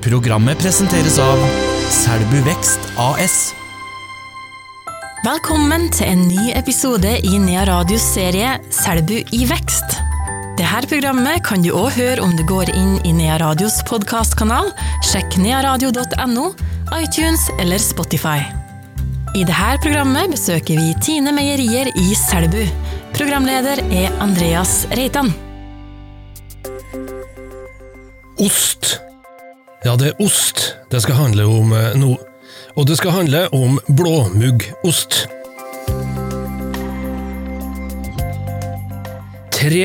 Programmet presenteres av Selbu Vekst AS. Velkommen til en ny episode i Nea Radios serie Selbu i vekst. Dette programmet kan du òg høre om du går inn i Nea Radios podkastkanal, sjekk nearadio.no, iTunes eller Spotify. I dette programmet besøker vi Tine Meierier i Selbu. Programleder er Andreas Reitan. Ost. Ja, det er ost det skal handle om eh, nå. Og det skal handle om blåmuggost. Tre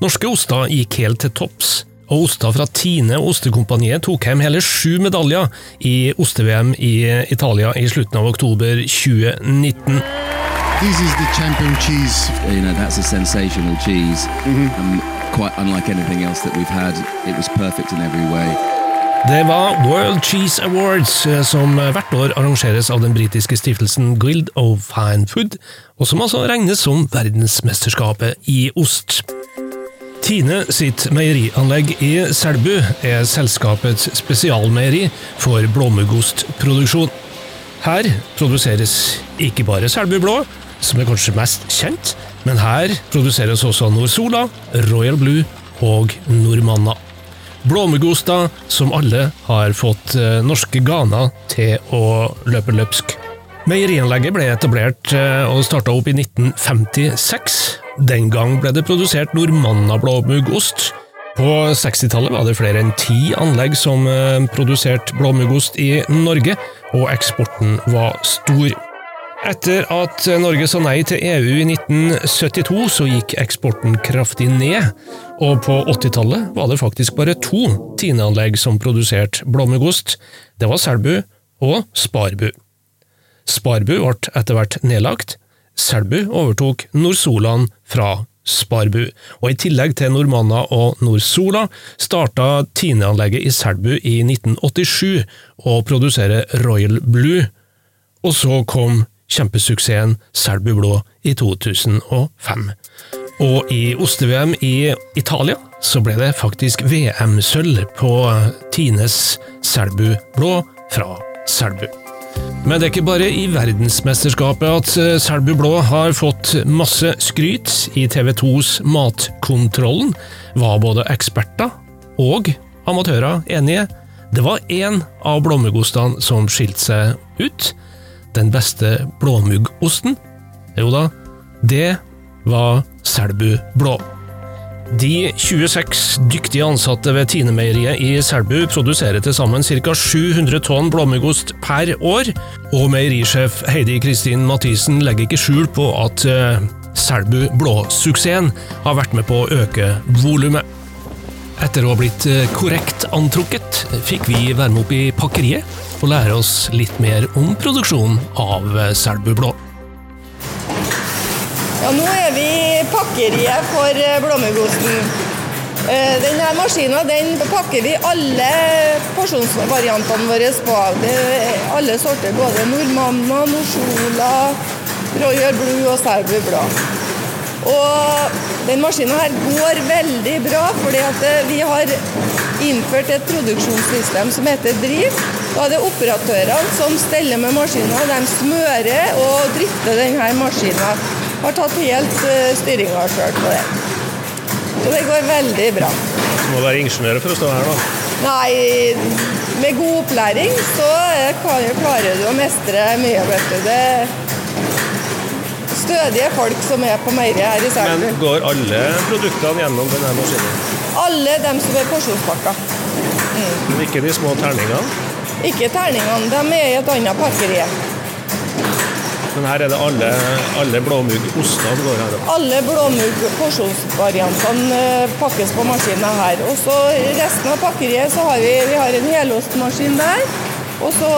norske oster gikk helt til topps, og oster fra Tine og Ostekompaniet tok hjem hele sju medaljer i oste-VM i Italia i slutten av oktober 2019. This is the champion cheese. you know that's a sensational cheese um, quite unlike anything else that we've had it was perfect in every way Det var World Cheese Awards, eh, som hvert år arrangeres av den britiske stiftelsen Guild of Fine Food, og som altså regnes som verdensmesterskapet i ost. Tine sitt meierianlegg i Selbu er selskapets spesialmeieri for blåmuggostproduksjon. Her produseres ikke bare Selbu Blå, som er kanskje mest kjent, men her produseres også Norsola, Royal Blue og Normanna. Blåmuggoster som alle har fått eh, norske ganer til å løpe løpsk. Meierianlegget ble etablert eh, og starta opp i 1956. Den gang ble det produsert Normanna blåmuggost. På 60-tallet var det flere enn ti anlegg som eh, produserte blåmuggost i Norge, og eksporten var stor. Etter at Norge sa nei til EU i 1972, så gikk eksporten kraftig ned, og på 80-tallet var det faktisk bare to Tine-anlegg som produserte blåmuggost. Det var Selbu og Sparbu. Sparbu ble etter hvert nedlagt. Selbu overtok Nordsolaen fra Sparbu, og i tillegg til Normanna og Nordsola starta Tine-anlegget i Selbu i 1987 å produsere Royal Blue, og så kom kjempesuksessen Selbu Blå i 2005. Og i oste-VM i Italia så ble det faktisk VM-sølv på Tines Selbu Blå fra Selbu. Men det er ikke bare i verdensmesterskapet at eh, Selbu Blå har fått masse skryt. I TV 2s Matkontrollen var både eksperter og amatører enige. Det var én av blommegostene som skilte seg ut. Den beste blåmuggosten? Jo da, det var Selbu Blå. De 26 dyktige ansatte ved Tine-meieriet i Selbu produserer til sammen ca. 700 tonn blåmuggost per år, og meierisjef Heidi Kristin Mathisen legger ikke skjul på at uh, Selbu Blå-suksessen har vært med på å øke volumet. Etter å ha blitt eh, korrekt antrukket, fikk vi være opp i pakkeriet og lære oss litt mer om produksjonen av Selbu Blå. Ja, nå er vi i pakkeriet for eh, blåmuggosten. Eh, Denne maskinen den pakker vi alle porsjonsvariantene våre på. Alle sorter, både Normanna, Norsola, Royal Blue og Selbu Blå. Og den maskinen her går veldig bra, fordi eh, vi har innført et produksjonssystem som heter Driv. Da er det operatørene som steller med maskinen. De smører og drifter denne maskinen. Har tatt helt uh, styringa sjøl på det. Så det går veldig bra. Du må være ingeniør for å stå her, da. Nei, med god opplæring så eh, kan- klarer du å mestre mye, vet du. Det stødige folk som er på meieriet her i Selbu. Men går alle produktene gjennom denne maskinen? Alle dem som er porsjonspakka. Men ikke de små terningene? Ikke terningene, de er i et annet pakkeri. Men her er det alle, alle blåmuggostene går her. Alle blåmugg porsjonsvariantene eh, pakkes på maskinen her. Og så resten av pakkeriet så har vi, vi har en helostmaskin der. Og så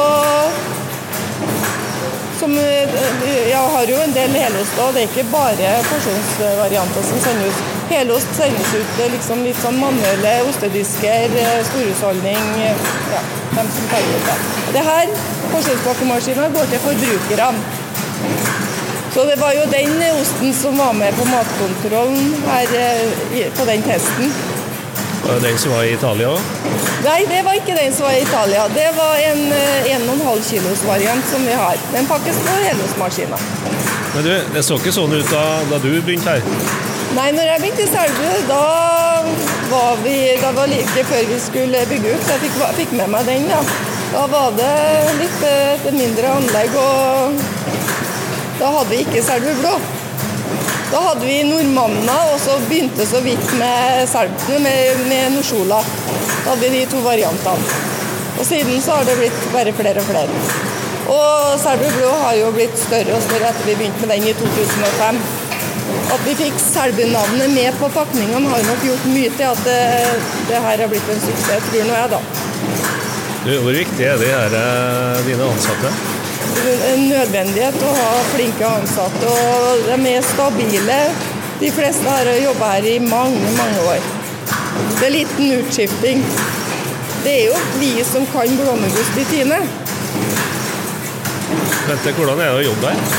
som, ja, Jeg har jo en del helost og det er ikke bare porsjonsvarianter som sendes ut. Helost sendes ut eh, liksom litt sånn manuelle ostedisker, eh, storhusholdning eh, Ja, dem som tar ut det. Det her, porsjonspakkemaskinen, går til forbrukerne. Så det var jo den osten som var med på matkontrollen her eh, på den testen. Var det den som var i Italia òg? Nei, det var ikke den som var i Italia. Det var en eh, 1,5 kilos variant som vi har. Den pakkes på helårsmaskiner. Men du, det så ikke sånn ut da, da du begynte her. Nei, når jeg begynte i Selbu, da var vi Da var like før vi skulle bygge ut. Så Jeg fikk, fikk med meg den, da. Da var det litt eh, et mindre anlegg, og da hadde vi ikke Selbu blå. Da hadde vi nordmannene, og så begynte så vidt med Selbu, med, med Norsola. Da hadde vi de to variantene. Og siden så har det blitt bare flere og flere. Og Selbu blå har jo blitt større og større etter vi begynte med den i 2005. At vi fikk Selbu-navnet med på pakningene har nok gjort mye til at det, det her har blitt en suksess, tror nå jeg, da. Du, hvor viktig er de her, eh, dine ansatte? En nødvendighet å ha flinke ansatte, og de er stabile. De fleste har jobba her i mange, mange år. Det er liten utskifting. Det er jo vi som kan blåmuggost i Tine. Bente, hvordan er det å jobbe her?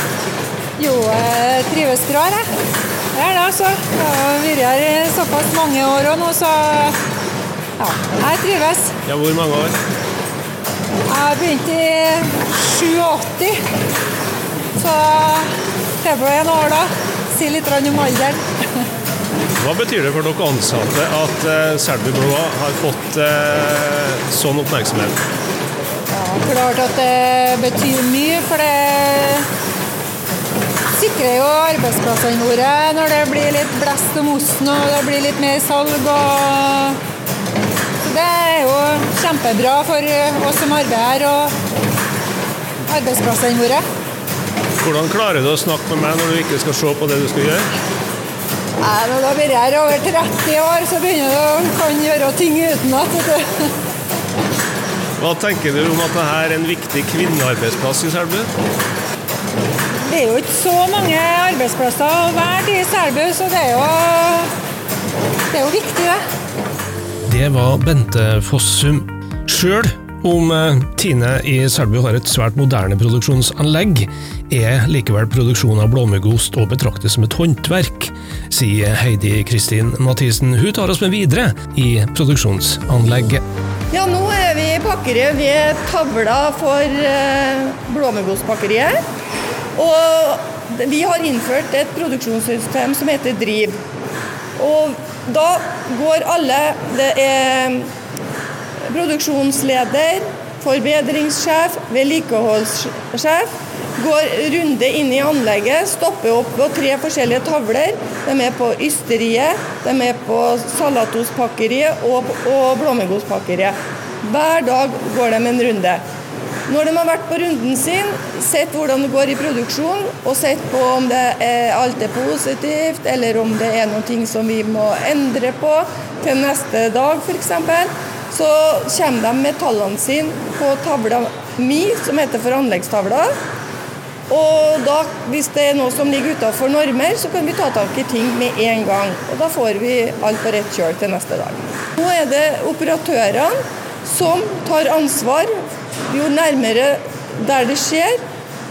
Jo, jeg trives bra, jeg. Det er det, altså. Jeg har vært her i såpass mange år og nå, så ja, jeg trives. Ja, hvor mange år? Jeg begynte i 87, så det ble en år da. Si litt om alderen. Hva betyr det for dere ansatte at uh, Selbu Blå har fått eh, sånn oppmerksomhet? Ja, klart at det betyr mye, for det sikrer jo arbeidsplassene våre når det blir litt blest om osten og det blir litt mer salg. Og... Det er jo kjempebra for oss som arbeider her og arbeidsplassene våre. Hvordan klarer du å snakke med meg når du ikke skal se på det du skal gjøre? Nei, når Da blir jeg her over 30 år, så begynner du å kan gjøre ting utenat. Hva tenker du om at dette er en viktig kvinnearbeidsplass i Selbu? Det er jo ikke så mange arbeidsplasser å være i Selbu, så det er jo, det er jo viktig, det. Det var Bente Fossum. Sjøl om eh, Tine i Selbu har et svært moderne produksjonsanlegg, er likevel produksjon av blåmuggost å betrakte som et håndverk, sier Heidi Kristin Mathisen. Hun tar oss med videre i produksjonsanlegget. Ja, nå er vi i pakkeriet ved tavla for eh, Blåmuggostpakkeriet. Og vi har innført et produksjonssystem som heter Driv. Og da går alle Det er produksjonsleder, forbedringssjef, vedlikeholdssjef. Går runde inn i anlegget, stopper opp på tre forskjellige tavler. De er på Ysteriet, de er på Salatospakkeriet og, og Blåmuggostpakkeriet. Hver dag går de en runde. Når de har vært på runden sin, sett hvordan det går i produksjon, og sett på om er, alt er positivt, eller om det er noe som vi må endre på til neste dag f.eks., så kommer de med tallene sine på tavla mi, som heter for anleggstavla. Og da, hvis det er noe som ligger utafor normer, så kan vi ta tak i ting med en gang. Og da får vi alt på rett kjøl til neste dag. Nå er det operatørene som tar ansvar. Jo nærmere der det skjer,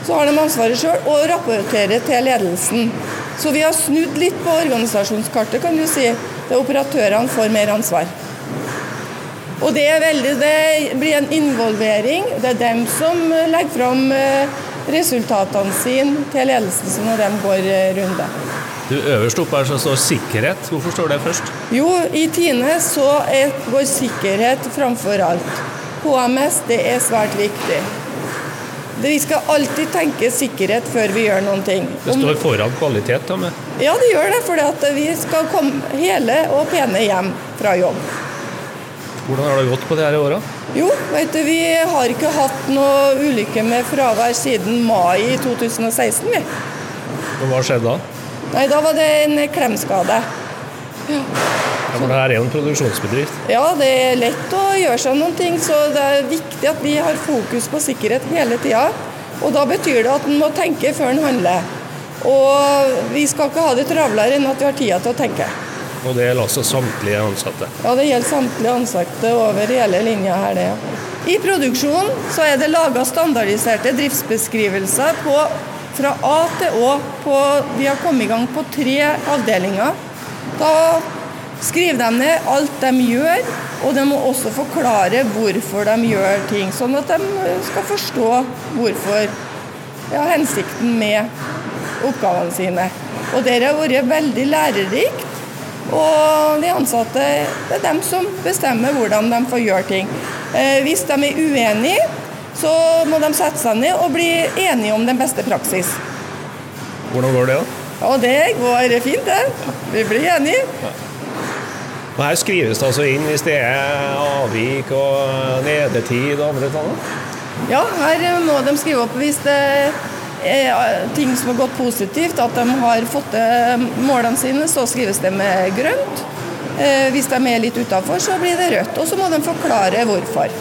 så har de ansvaret sjøl, og rapporterer til ledelsen. Så vi har snudd litt på organisasjonskartet, kan du si. Der operatørene får mer ansvar. Og det, veldig, det blir en involvering. Det er dem som legger fram resultatene sine til ledelsen når de går runde. Du, Øverst oppe her så står sikkerhet. Hvorfor står det først? Jo, i Tine så er, går sikkerhet framfor alt. HMS det er svært viktig. Vi skal alltid tenke sikkerhet før vi gjør noen ting. Det står foran kvalitet, da med. Ja, det gjør det. For vi skal komme hele og pene hjem fra jobb. Hvordan har det gått på de her åra? Jo, vet du, vi har ikke hatt noe ulykke med fravær siden mai 2016, vi. Og hva skjedde da? Nei, da var det en klemskade. Ja, for det her er jo en produksjonsbedrift. Ja, det er lett å gjøre seg noen ting, så det er viktig at vi har fokus på sikkerhet hele tida. Og da betyr det at en må tenke før en handler. Og vi skal ikke ha det travlere enn at vi har tida til å tenke. Og det gjelder altså samtlige ansatte? Ja, det gjelder samtlige ansatte over hele linja her, det. I produksjonen så er det laga standardiserte driftsbeskrivelser på, fra A til Å. På, vi har kommet i gang på tre avdelinger. Da skriver dem ned alt de gjør, og de må også forklare hvorfor de gjør ting, sånn at de skal forstå hvorfor ja, hensikten med oppgavene sine. Og det har vært veldig lærerikt. Og de ansatte det er dem som bestemmer hvordan de får gjøre ting. Eh, hvis de er uenige, så må de sette seg ned og bli enige om den beste praksis. Hvordan går det, da? Og det går fint, det. Vi blir enige. Og Her skrives det altså inn hvis det er avvik og nedetid og andre ting? Ja, her må de skrive opp hvis det er ting som har gått positivt, at de har fått til målene sine, så skrives det med grønt. Eh, Hvis de er litt utafor, så blir det rødt. Og så må de forklare hvorfor.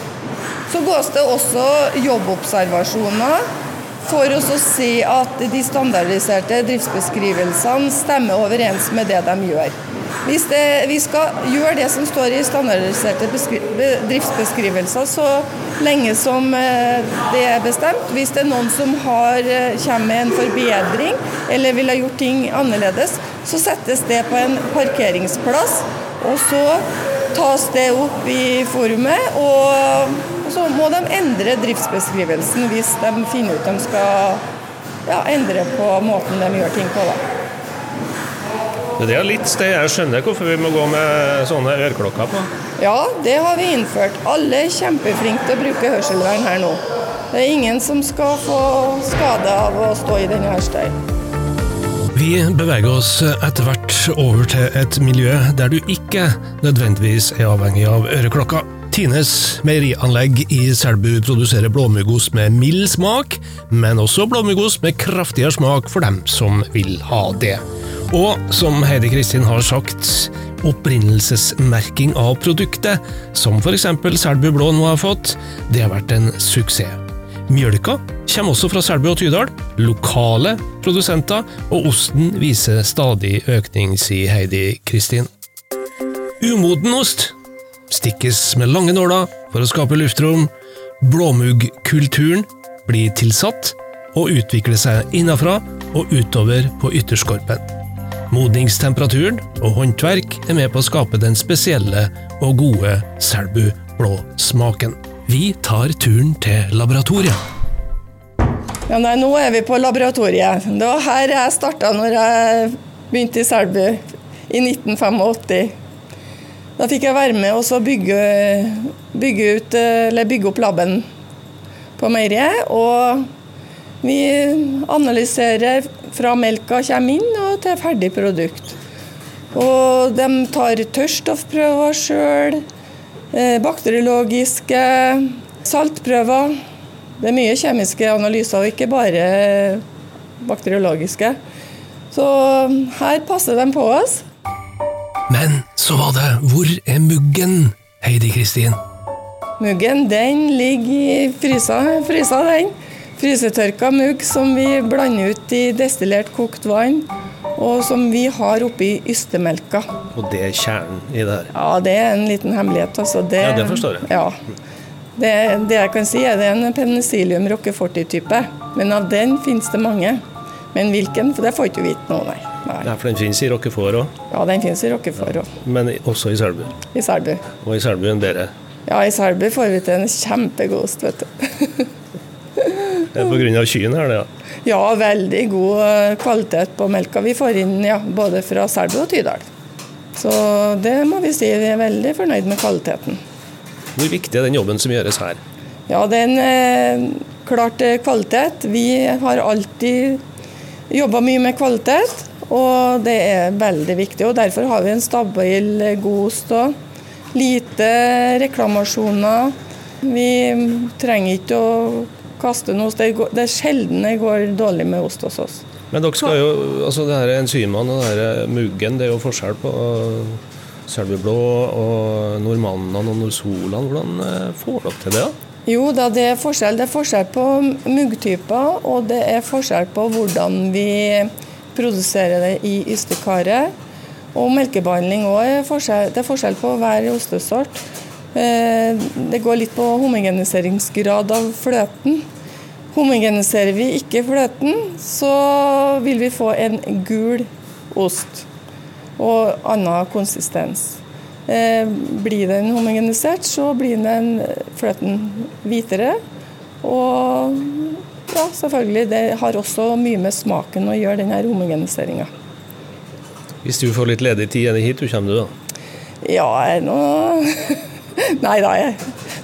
Så gås det også jobbobservasjoner for å se at de standardiserte driftsbeskrivelsene stemmer overens med det de gjør. Hvis det, vi skal gjøre det som står i standardiserte beskri, driftsbeskrivelser så lenge som eh, det er bestemt. Hvis det er noen som har, eh, kommer med en forbedring eller vil ha gjort ting annerledes, så settes det på en parkeringsplass. Og så tas det opp i forumet, og så må de endre driftsbeskrivelsen hvis de finner ut de skal ja, endre på måten de gjør ting på. Da. Det er litt sted jeg skjønner hvorfor vi må gå med sånne øreklokker på. Ja, det har vi innført. Alle er kjempeflinke til å bruke hørselvern her nå. Det er ingen som skal få skade av å stå i denne støyen. Vi beveger oss etter hvert over til et miljø der du ikke nødvendigvis er avhengig av øreklokka. Tines meierianlegg i Selbu produserer blåmuggost med mild smak, men også blåmuggost med kraftigere smak for dem som vil ha det. Og som Heidi Kristin har sagt, opprinnelsesmerking av produktet, som f.eks. Selbu Blå nå har fått, det har vært en suksess. Mjølka kommer også fra Selbu og Tydal, lokale produsenter, og osten viser stadig økning, sier Heidi Kristin. Umoden ost stikkes med lange nåler for å skape luftrom. Blåmuggkulturen blir tilsatt og utvikler seg innafra og utover på ytterskorpen. Modningstemperaturen og håndverk er med på å skape den spesielle og gode Selbu blå-smaken. Vi tar turen til laboratoriet. Ja, nei, nå er vi på laboratoriet. Det var her jeg starta når jeg begynte i Selbu i 1985. Da fikk jeg være med og bygge, bygge, ut, eller bygge opp laben på meieriet. Vi analyserer fra melka kommer inn og til ferdig produkt. Og de tar tørrstoffprøver sjøl, bakteriologiske, saltprøver. Det er mye kjemiske analyser, og ikke bare bakteriologiske. Så her passer de på oss. Men så var det Hvor er muggen, Heidi Kristin? Muggen den ligger i frysa, frysa den. Frysetørka mugg som vi blander ut i destillert kokt vann, og som vi har oppi ystemelka. Og det er kjernen i det her. Ja, det er en liten hemmelighet. Altså. Det, Ja, det forstår jeg. Ja. Det, det jeg kan si er det er en penicillium roqueforti-type, men av den finnes det mange. Men hvilken, for det får ikke vite noe, nei. nei. Ja, for den finnes i Rockefòr òg, Ja, den finnes i Rockefòr òg, men også i Selbu. i Selbu. Og i Selbu enn dere? Ja, i Selbu får vi til en kjempegod ost, vet du. Det er på grunn av kyen her, det. Ja. Ja, veldig god eh, kvalitet på melka vi får inn, ja, både fra Selbu og Tydal. Så det må vi si, vi er veldig fornøyd med kvaliteten. Hvor viktig er den jobben som gjøres her? Ja, det er en eh, klart eh, kvalitet. Vi har alltid jobba mye med kvalitet, og det er veldig viktig. og Derfor har vi en stabil, eh, god stå. Lite reklamasjoner. Vi trenger ikke å kaste noe ost. Det, er sjelden det går dårlig med ost hos oss. Men dere skal jo, altså det her enzymene og det her muggen, det er jo forskjell på Selveblå og normannene og norsolene. Hvordan eh, får dere til det? da? Jo da, det er forskjell. Det er forskjell på muggtyper, og det er forskjell på hvordan vi produserer det i ystekaret. Og melkebehandling òg. Det er forskjell på hver ostesort. Eh, Det går litt på homogeniseringsgrad av fløten. Homogeniserer vi ikke fløten, så vil vi få en gul ost. og annen konsistens. Eh, blir den homogenisert, så blir den fløten hvitere. Og ja, selvfølgelig, det har også mye med smaken å gjøre, denne homogeniseringa. Hvis du får litt ledig tid, er det hit du kommer du da? Ja, jeg er nå Nei da,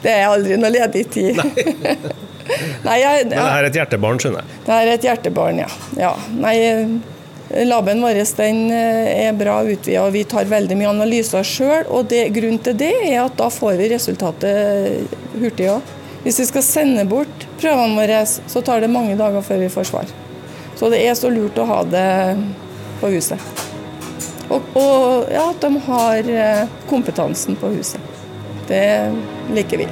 det er aldri noe ledig tid. Nei, jeg, Men det her er et hjertebarn, skjønner jeg. Det er et hjertebarn, ja. ja. Nei, Laben vår den eh, er bra utvida, og vi tar veldig mye analyser sjøl. Og det, grunnen til det er at da får vi resultatet hurtig òg. Hvis vi skal sende bort prøvene våre, så tar det mange dager før vi får svar. Så det er så lurt å ha det på huset. Og, og ja, at de har eh, kompetansen på huset. Det liker vi.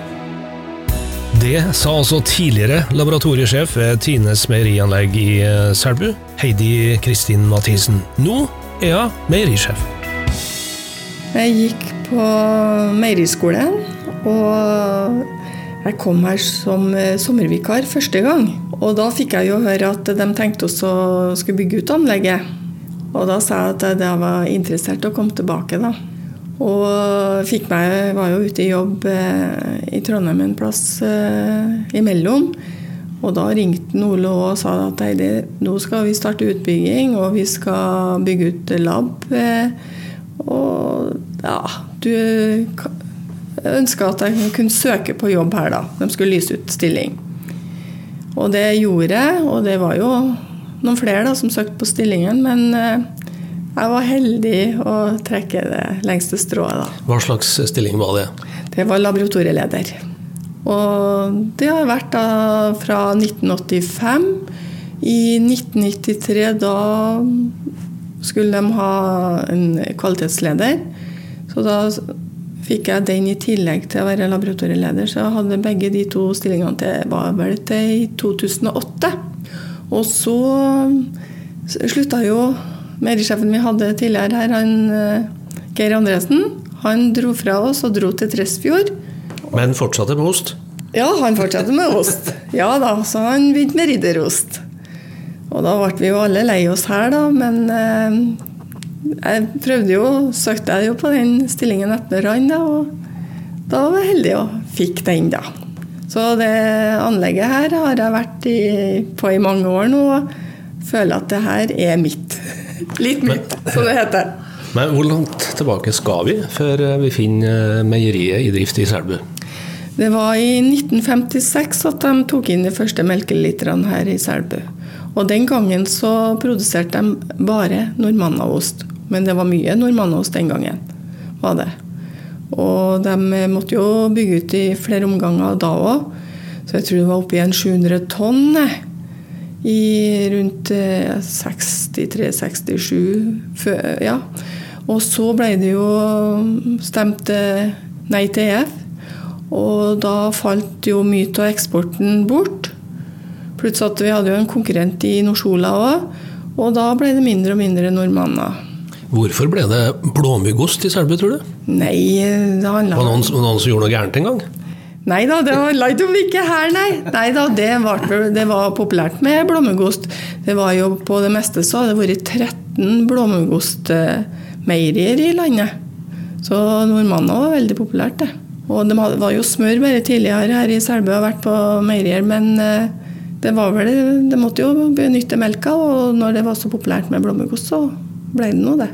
Det sa altså tidligere laboratoriesjef ved Tines meierianlegg i eh, Selbu, Heidi Kristin Mathisen. Nå er hun meierisjef. Jeg gikk på meieriskolen, og jeg kom her som eh, sommervikar første gang. Og da fikk jeg jo høre at de tenkte også å skulle bygge ut anlegget. Og da sa jeg at jeg var interessert i å komme tilbake, da. Og fikk meg, var jo ute i jobb eh, i Trondheim en plass eh, imellom. Og da ringte Ole og sa at Heidi, nå skal vi starte utbygging, og vi skal bygge ut lab. Eh, og ja, du ønska at jeg kunne søke på jobb her, da. De skulle lyse ut stilling. Og det gjorde jeg, og det var jo noen flere da, som søkte på stillingen, men jeg var heldig å trekke det lengste strået, da. Hva slags stilling var det? Det var laboratorieleder. Og det har vært da fra 1985. I 1993 da skulle de ha en kvalitetsleder. Så da fikk jeg den i tillegg til å være laboratorieleder. Så jeg hadde begge de to stillingene til var vel til i 2008. Og så slutta jo meierisjefen vi hadde tidligere her, han eh, Geir Andresen. Han dro fra oss og dro til Tresfjord. Men fortsatte med ost? Ja, han fortsatte med ost. Ja da, så han begynte med ridderost. Og da ble vi jo alle lei oss her, da, men eh, jeg prøvde jo, søkte jeg jo på den stillingen etter han, da, og da var jeg heldig og fikk den, da. Så det anlegget her har jeg vært i, på i mange år nå, og føler at det her er mitt. Litt myt, som det heter. Men hvor langt tilbake skal vi før vi finner meieriet i drift i Selbu? Det var i 1956 at de tok inn de første melkeliterne her i Selbu. Og den gangen så produserte de bare normannaost. Men det var mye normannaost den gangen. var det. Og de måtte jo bygge ut i flere omganger da òg. Så jeg tror det var oppi en 700 tonn i rundt 63-67. Ja. Og så ble det jo stemt nei til EF. Og da falt jo mye av eksporten bort. Plutselig at vi hadde jo en konkurrent i Norsola òg. Og da ble det mindre og mindre nordmanner. Hvorfor ble det blåmuggost i Selbu, tror du? Nei, det handla Var det noen, noen som gjorde noe gærent en gang? Nei da, det var light om ikke her, nei. Nei da, det var, det var populært med blåmuggost. Det var jo på det meste så hadde det vært 13 blåmuggostmeierier i landet. Så nordmannene var veldig populært, det. Og det var jo smør bare tidligere her i Selbu, har vært på meierier, men det var vel Det måtte jo benytte melka, og når det var så populært med blåmuggost, så ble det nå det.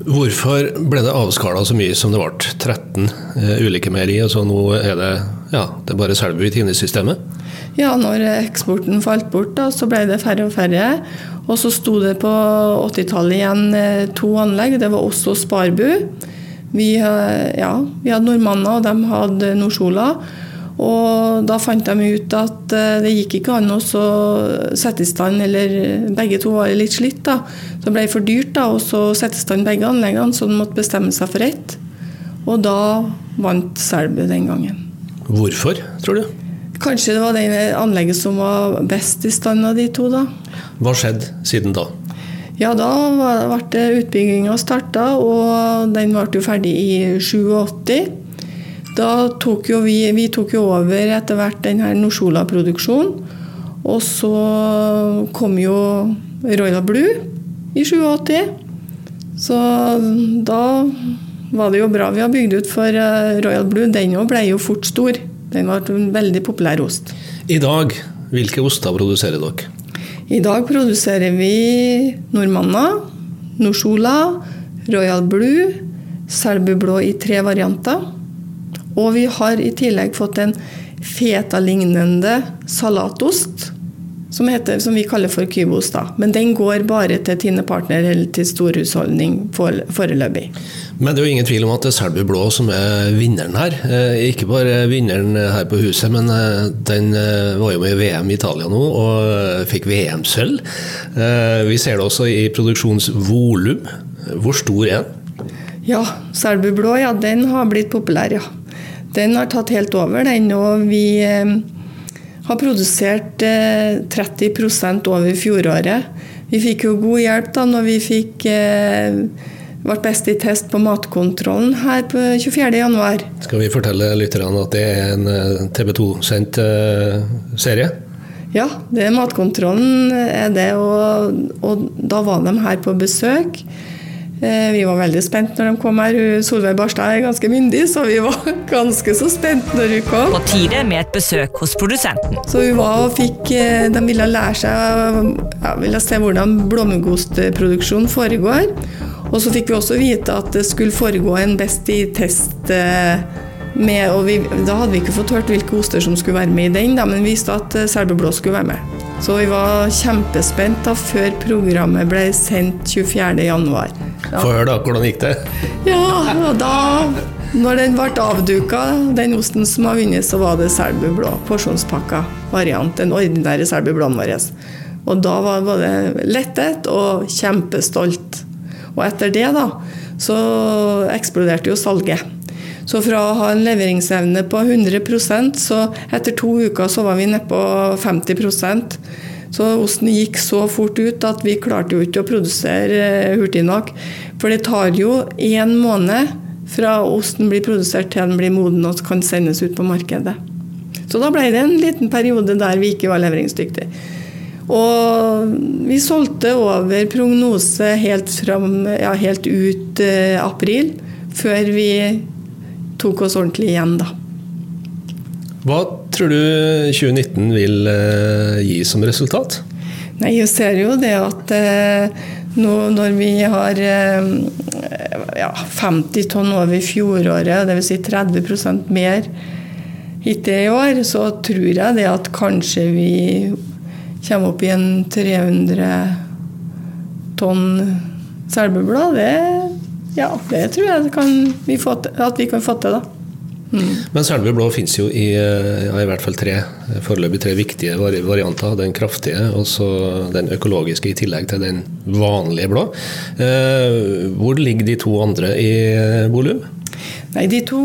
Hvorfor ble det avskala så mye som det ble? 13 eh, ulike meierier, så nå er det, ja, det er bare Selbu i Tine-systemet? Ja, når eksporten falt bort, da, så ble det færre og færre. Og så sto det på 80-tallet igjen uh, to anlegg. Det var også Sparbu. Vi, uh, ja, vi hadde nordmanner, og de hadde Norsola. Og da fant de ut at det gikk ikke an å sette i stand, eller begge to var litt slitt. da, Så det ble for dyrt da, å sette i stand begge anleggene, så de måtte bestemme seg for ett. Og da vant Selbu den gangen. Hvorfor, tror du? Kanskje det var det anlegget som var best i stand av de to, da. Hva skjedde siden da? Ja, da ble utbygginga starta, og den ble jo ferdig i 87. Da tok jo vi, vi tok jo over etter hvert den her Norsola-produksjonen. Og så kom jo Royal Blue i 87. Så da var det jo bra vi har bygd ut, for eh, Royal Blue den òg ble jo fort stor. Den ble en veldig populær ost. I dag, hvilke oster produserer dere? I dag produserer vi Nordmanna, Norsola, Royal Blue, Selbu Blå i tre varianter. Og vi har i tillegg fått en feta-lignende salatost, som, heter, som vi kaller for kybost. da. Men den går bare til Tine Partner eller til storhusholdning for- foreløpig. Men det er jo ingen tvil om at det er Selbu Blå som er vinneren her. Eh, Ikke bare vinneren her på huset, men eh, den eh, var jo med i VM i Italia nå og fikk VM-sølv. Vi ser det også i produksjonsvolum. Hvor stor er den? Ja, Selbu Blå, ja, den har blitt populær, ja. Den har tatt helt over, den. Og vi eh, har produsert eh, 30% over fjoråret. Vi fikk jo god hjelp da når vi fikk eh, ble best i test på matkontrollen her på 24.1. Skal vi fortelle lytterne at det er en eh, TV 2-sendt eh, serie? Ja, det er matkontrollen er det, og, og da var de her på besøk. Eh, Vi var veldig spent når de kom her. Solveig Barstad er ganske myndig, så vi var ganske så spent når hun kom. På tide med et besøk hos produsenten. Så hun var og fikk eh, De ville lære seg ja, ville se hvordan blåmuggostproduksjon foregår. Og så fikk vi også vite at det skulle foregå en Best i test eh, med og vi, Da hadde vi ikke fått hørt hvilke oster som skulle være med i den, da, men vi visste at selbeblå skulle være med. Så vi var kjempespent da før programmet ble sendt 24.1. Ja. Få høre, da. Hvordan gikk det? Ja, og da når den ble avduka, den osten som har vunnet, så var det selbublå. Porsjonspakka variant. Den ordinære Selbublåen vår. Og da var både lettet og kjempestolt. Og etter det, da, så eksploderte jo salget. Så fra å ha en leveringsevne på 100% så etter to uker så var vi nede på 50% så osten gikk så fort ut at vi klarte jo ikke å produsere eh, hurtig nok. For det tar jo én måned fra osten blir produsert til den blir moden og kan sendes ut på markedet. Så da ble det en liten periode der vi ikke var leveringsdyktige. Og vi solgte over prognose helt, fram, ja, helt ut eh, april, før vi tok oss ordentlig igjen, da. Hva tror du 2019 vil eh, gi som resultat? Nei, jeg ser jo det at eh, nå når vi har eh, ja, 50 tonn over fjoråret, dvs. Si 30% mer hittil i år, så tror jeg det at kanskje vi kommer opp i en 300 tonn selbublad. Det, ja, det tror jeg kan vi til, at vi kan få til, da. Men Selbu blå finnes jo i, ja, i hvert fall tre, foreløpig tre viktige varianter. Den kraftige og så den økologiske i tillegg til den vanlige blå. Eh, hvor ligger de to andre i volum? Nei, De to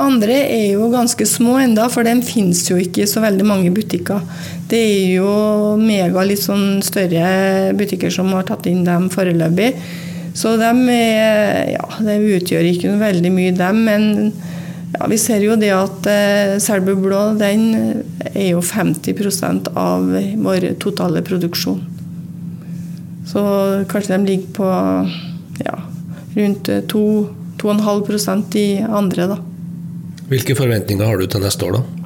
andre er jo ganske små enda, for de finnes jo ikke i så veldig mange butikker. Det er jo mega litt sånn større butikker som har tatt inn dem foreløpig. Så de, er, ja, de utgjør ikke veldig mye, dem. Men ja, vi ser jo det at eh, Selbu blå den er jo 50% av vår totale produksjon. Så kanskje de ligger på ja, rundt 2-2,5 i andre, da. Hvilke forventninger har du til neste år, da?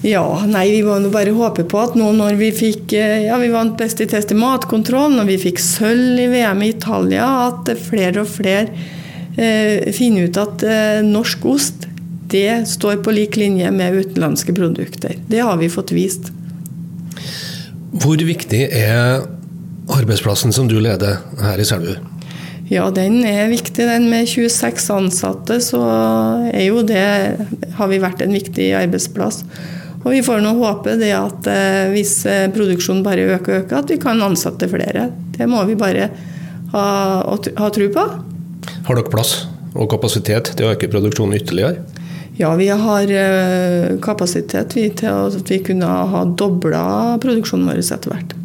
Ja, nei, vi må nå bare håpe på at nå når vi fikk eh, Ja, vi vant Best i test i matkontroll, når vi fikk sølv i VM i Italia, at flere og flere eh, finner ut at eh, norsk ost det står på lik linje med utenlandske produkter. Det har vi fått vist. Hvor viktig er arbeidsplassen som du leder her i Selbu? Ja, den er viktig. Den med 26 ansatte, så er jo det Har vi vært en viktig arbeidsplass. Og vi får nå håpe det at eh, hvis eh, produksjonen bare øker og øker, at vi kan ansette flere. Det må vi bare ha, ha tro på. Har dere plass og kapasitet til å øke produksjonen ytterligere? Ja, vi har eh, kapasitet vi, til at vi kunne ha dobla produksjonen vår etter hvert.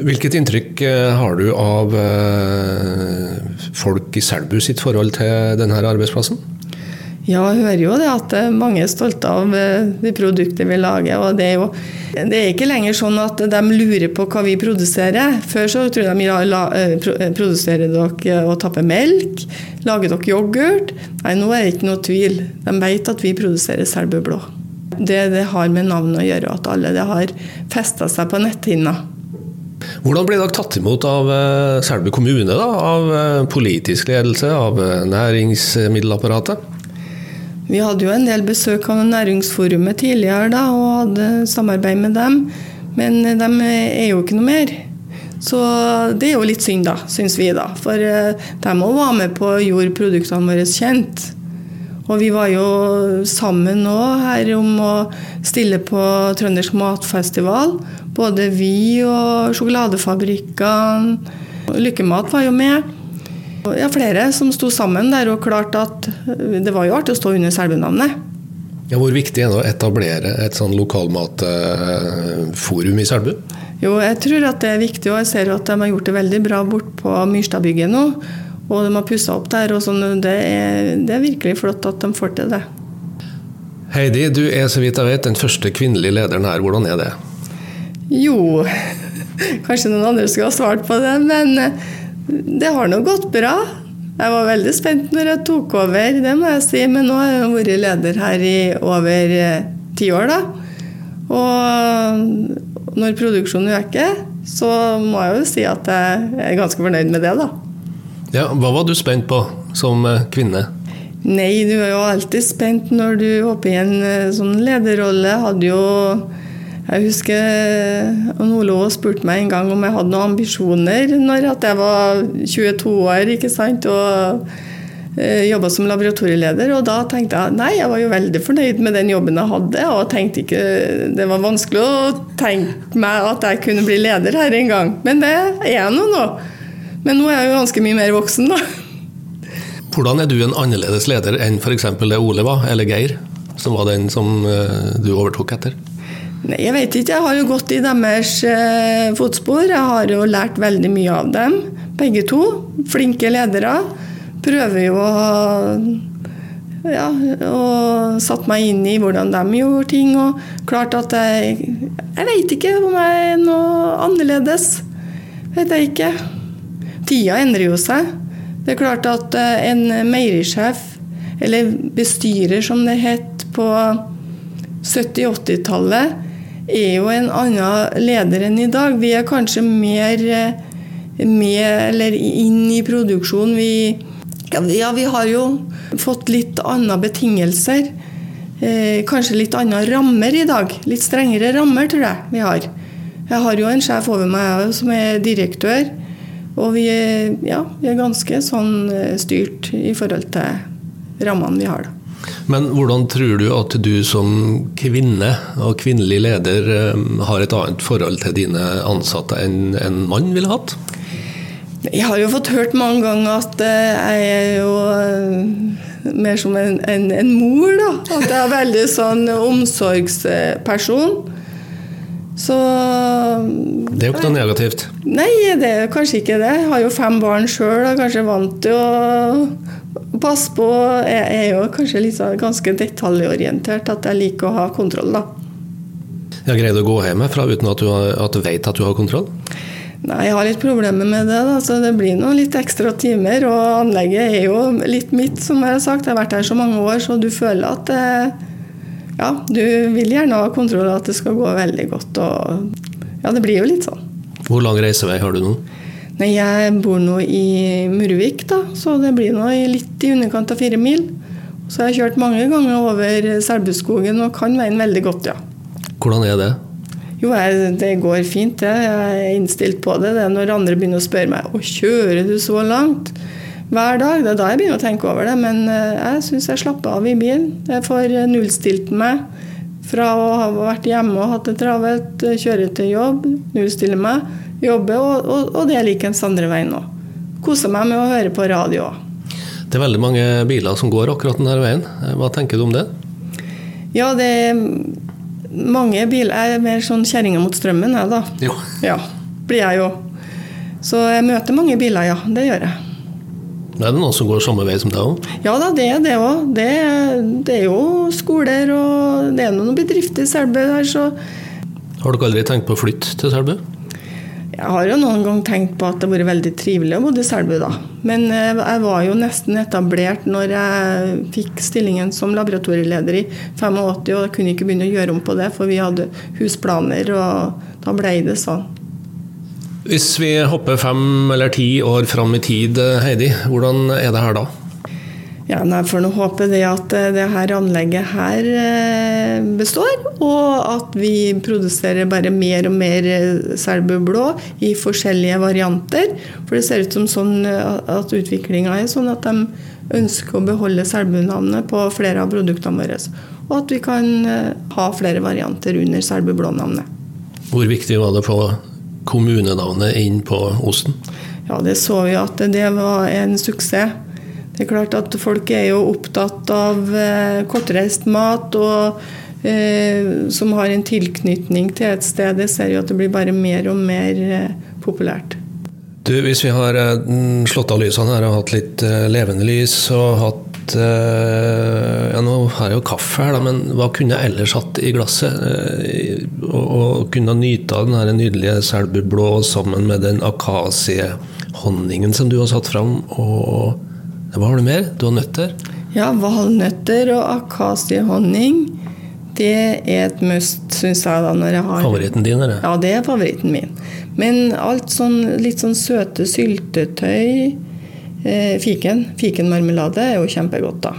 Hvilket inntrykk har du av folk i Selbu sitt forhold til denne arbeidsplassen? Ja, jeg hører jo det at eh, mange er stolte av eh, de produkter vi lager. og det er jo det er ikke lenger sånn at de lurer på hva vi produserer. Før så tror de ja, la, eh, pro- produserer dere og tapper melk. Lager dere yoghurt? Nei, nå er det ikke noe tvil. De vet at vi produserer Selbu Blå. Det, det har med navnet å gjøre, at alle det har festa seg på netthinna. Hvordan ble dere tatt imot av Selbu kommune, da? Av politisk ledelse, av næringsmiddelapparatet? Vi hadde jo en del besøk av Næringsforumet tidligere da, og hadde samarbeid med dem, men de er jo ikke noe mer. Så det er jo litt synd, da, syns vi. da. For eh, de òg var med på å gjøre produktene våre kjent. Og vi var jo sammen nå her om å stille på Trøndersk matfestival. Både vi og sjokoladefabrikkene. Lykkemat var jo med. Ja, flere som sto sammen der og klarte at det var jo artig å stå under Selbu-navnet. Ja, hvor viktig er det å etablere et sånn lokalmatforum i Selbu? Jo, jeg tror at det er viktig, og jeg ser at de har gjort det veldig bra bort på Myrstadbygget nå. Og de har pussa opp der. og sånn. Det er, det er virkelig flott at de får til det. Heidi, du er så vidt jeg vet den første kvinnelige lederen her. Hvordan er det? Jo, kanskje noen andre skulle ha svart på det, men eh, det har nå gått bra. Jeg var veldig spent når jeg tok over, det må jeg si, men nå har jeg vært leder her i over eh, ti år, da. Og når produksjonen øker, så må jeg jo si at jeg er ganske fornøyd med det, da. Ja, Hva var du spent på som eh, kvinne? Nei, du er jo alltid spent når du hopper i en eh, sånn lederrolle. Hadde jo Jeg husker eh, Ole Aas spurte meg en gang om jeg hadde noen ambisjoner når jeg var 22 år ikke sant, og eh, jobba som laboratorieleder. Og da tenkte jeg nei, jeg var jo veldig fornøyd med den jobben jeg hadde. Og tenkte ikke Det var vanskelig å tenke meg at jeg kunne bli leder her en gang. Men det er jeg nå nå. Men nå er jeg jo ganske mye mer voksen, da. Hvordan er du en annerledes leder enn f.eks. det Ole var, eller Geir, som var den som eh, du overtok etter? Nei, jeg vet ikke. Jeg har jo gått i deres eh, fotspor. Jeg har jo lært veldig mye av dem, begge to. Flinke ledere. Prøver jo å ja, og satt meg inn i hvordan de gjorde ting. Og klart at jeg Jeg vet ikke om jeg er noe annerledes. Vet jeg ikke. Tida endrer jo seg. Det er klart at eh, en meierisjef, eller bestyrer som det het på 70-80-tallet, er jo en annen leder enn i dag. Vi er kanskje mer eh, med eller inn i produksjon. Vi, ja, vi- har jo fått litt andre betingelser. Eh, kanskje litt andre rammer i dag. Litt strengere rammer, tror jeg vi har. Jeg har jo en sjef over meg som er direktør. Og vi ja, vi er ganske sånn eh, styrt i forhold til rammene vi har. da. Men hvordan tror du at du som kvinne og kvinnelig leder eh, har et annet forhold til dine ansatte enn en mann ville hatt? Jeg har jo fått hørt mange ganger at eh, jeg er jo eh, mer som en, en, en mor, da. At jeg er veldig sånn omsorgsperson. Så Det er jo ikke noe negativt. Nei, det er kanskje ikke det. Jeg har jo fem barn sjøl og er kanskje vant til å passe på. Jeg er jo kanskje sånn ganske detaljorientert, at jeg liker å ha kontroll, da. Jeg greid å gå hjemmefra uten at du, har- at du vet at du har kontroll? Nei, jeg har litt problemer med det. da, så Det blir noen litt ekstra timer. Og anlegget er jo litt mitt, som jeg har sagt. Jeg har vært her så mange år, så du føler at eh, Ja, du vil gjerne ha kontroll, at det skal gå veldig godt. og Ja, det blir jo litt sånn. Hvor lang reisevei har du nå? Jeg bor nå i Murvik, da, så det blir nå litt i underkant av fire mil. Så jeg har kjørt mange ganger over Selbuskogen og kan veien veldig godt, ja. Hvordan er det? Jo, jeg, det går fint, det. Jeg er innstilt på det. Det er når andre begynner å spørre meg Å, kjører du så langt hver dag? Det er da jeg begynner å tenke over det. Men eh, jeg syns jeg slapper av i bilen. Jeg får eh, nullstilt meg fra å ha vært hjemme og hatt det travelt, eh, kjøre til jobb, nullstille meg, jobbe, og, og, og det er likens andre veien nå. Koser meg med å høre på radio òg. Det er veldig mange biler som går akkurat denne veien. Hva tenker du om det? Ja, det er mange biler. Jeg er mer sånn kjerringa mot strømmen, jeg, da. Jo. Ja, blir jeg jo. Så jeg møter mange biler, ja. Det gjør jeg. Det er det noen som går samme vei som deg òg? Ja da, det er det òg. Det, det, er jo skoler og det er noen bedrifter i Selbu her, så Har dere aldri tenkt på å flytte til Selbu? Jeg har jo noen gang tenkt på at det har vært veldig trivelig å bo i Selbu, da. Men eh, jeg var jo nesten etablert når jeg fikk stillingen som laboratorieleder i 85, og jeg kunne ikke begynne å gjøre om på det, for vi hadde husplaner, og da ble det sånn. Hvis vi hopper fem eller ti år fram i tid, Heidi, hvordan er det her da? Ja, nei, for nå håper jeg at eh, det her anlegget her eh, består, og at vi produserer bare mer og mer eh, Selbu blå i forskjellige varianter. For det ser ut som sånn at utviklinga er sånn at de ønsker å beholde Selbu-navnet på flere av produktene våre. Og at vi kan ha flere varianter under Selbu blå-navnet. Hvor viktig var det å få kommunenavnet inn på osten? Ja, det så vi at det var en suksess. Det er klart at folk er jo opptatt av eh, kortreist mat og eh, som har en tilknytning til et sted. Det ser jo at det blir bare mer og mer eh, populært. Du, Hvis vi har eh, slått av lysene her og hatt litt eh, levende lys og hatt eh, ja, Nå har jeg jo kaffe her, da, men hva kunne jeg ellers hatt i glasset? og, og kunne nyte av den her nydelige selbublå sammen med den akasiehonningen som du har satt fram. og hva har du mer? Du har nøtter? Ja, valnøtter og akasiehonning. Det er et must, syns jeg. da, når jeg har... Favoritten din, eller? Ja, det er favoritten min. Men alt sånn litt sånn søte syltetøy eh, Fiken. Fikenmarmelade er jo kjempegodt, da.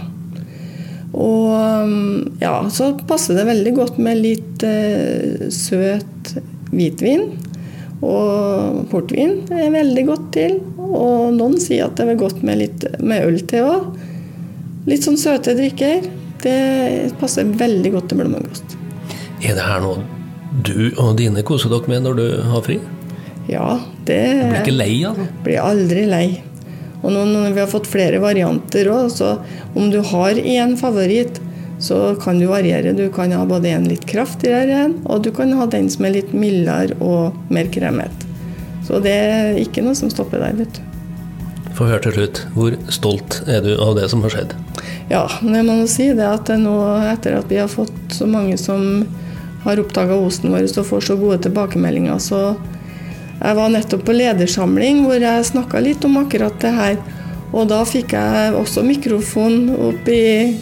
Og ja, så passer det veldig godt med litt eh, søt hvitvin. Og portvin er veldig godt til. Og noen sier at det er godt med litt med øl til òg. Litt sånn søte drikker. Det passer veldig godt til blommegost. Er det her noe du og dine koser dere med når du har fri? Ja, det Du blir ikke lei av det? Blir aldri lei. Og nå når vi har fått flere varianter òg, så om du har én favoritt, så kan du variere. Du kan ha både en litt kraftigere en, og du kan ha den som er litt mildere og mer kremete. Så det er ikke noe som stopper deg, vet du. Få høre til slutt. Hvor stolt er du av det som har skjedd? Ja, det må si det at nå, etter at vi har fått så mange som har oppdaga osten vår og får så gode tilbakemeldinger, så Jeg var nettopp på ledersamling hvor jeg snakka litt om akkurat det her. Og da fikk jeg også mikrofon opp i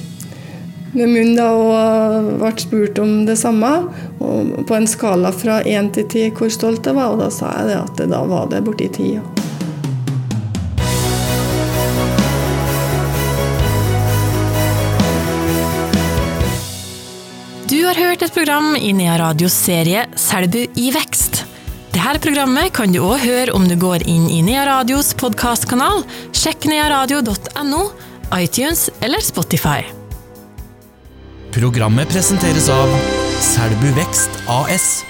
med munnen da, og ble spurt om det samme. Og på en skala fra én til ti hvor stolt jeg var, og da sa jeg at da var det borti ti. Du har hørt et program i Nea Radios serie Selbu i vekst. Dette programmet kan du òg høre om du går inn i Nea Radios podkastkanal. Sjekk nearadio.no, iTunes eller Spotify. Programmet presenteres av Selbu Vekst AS.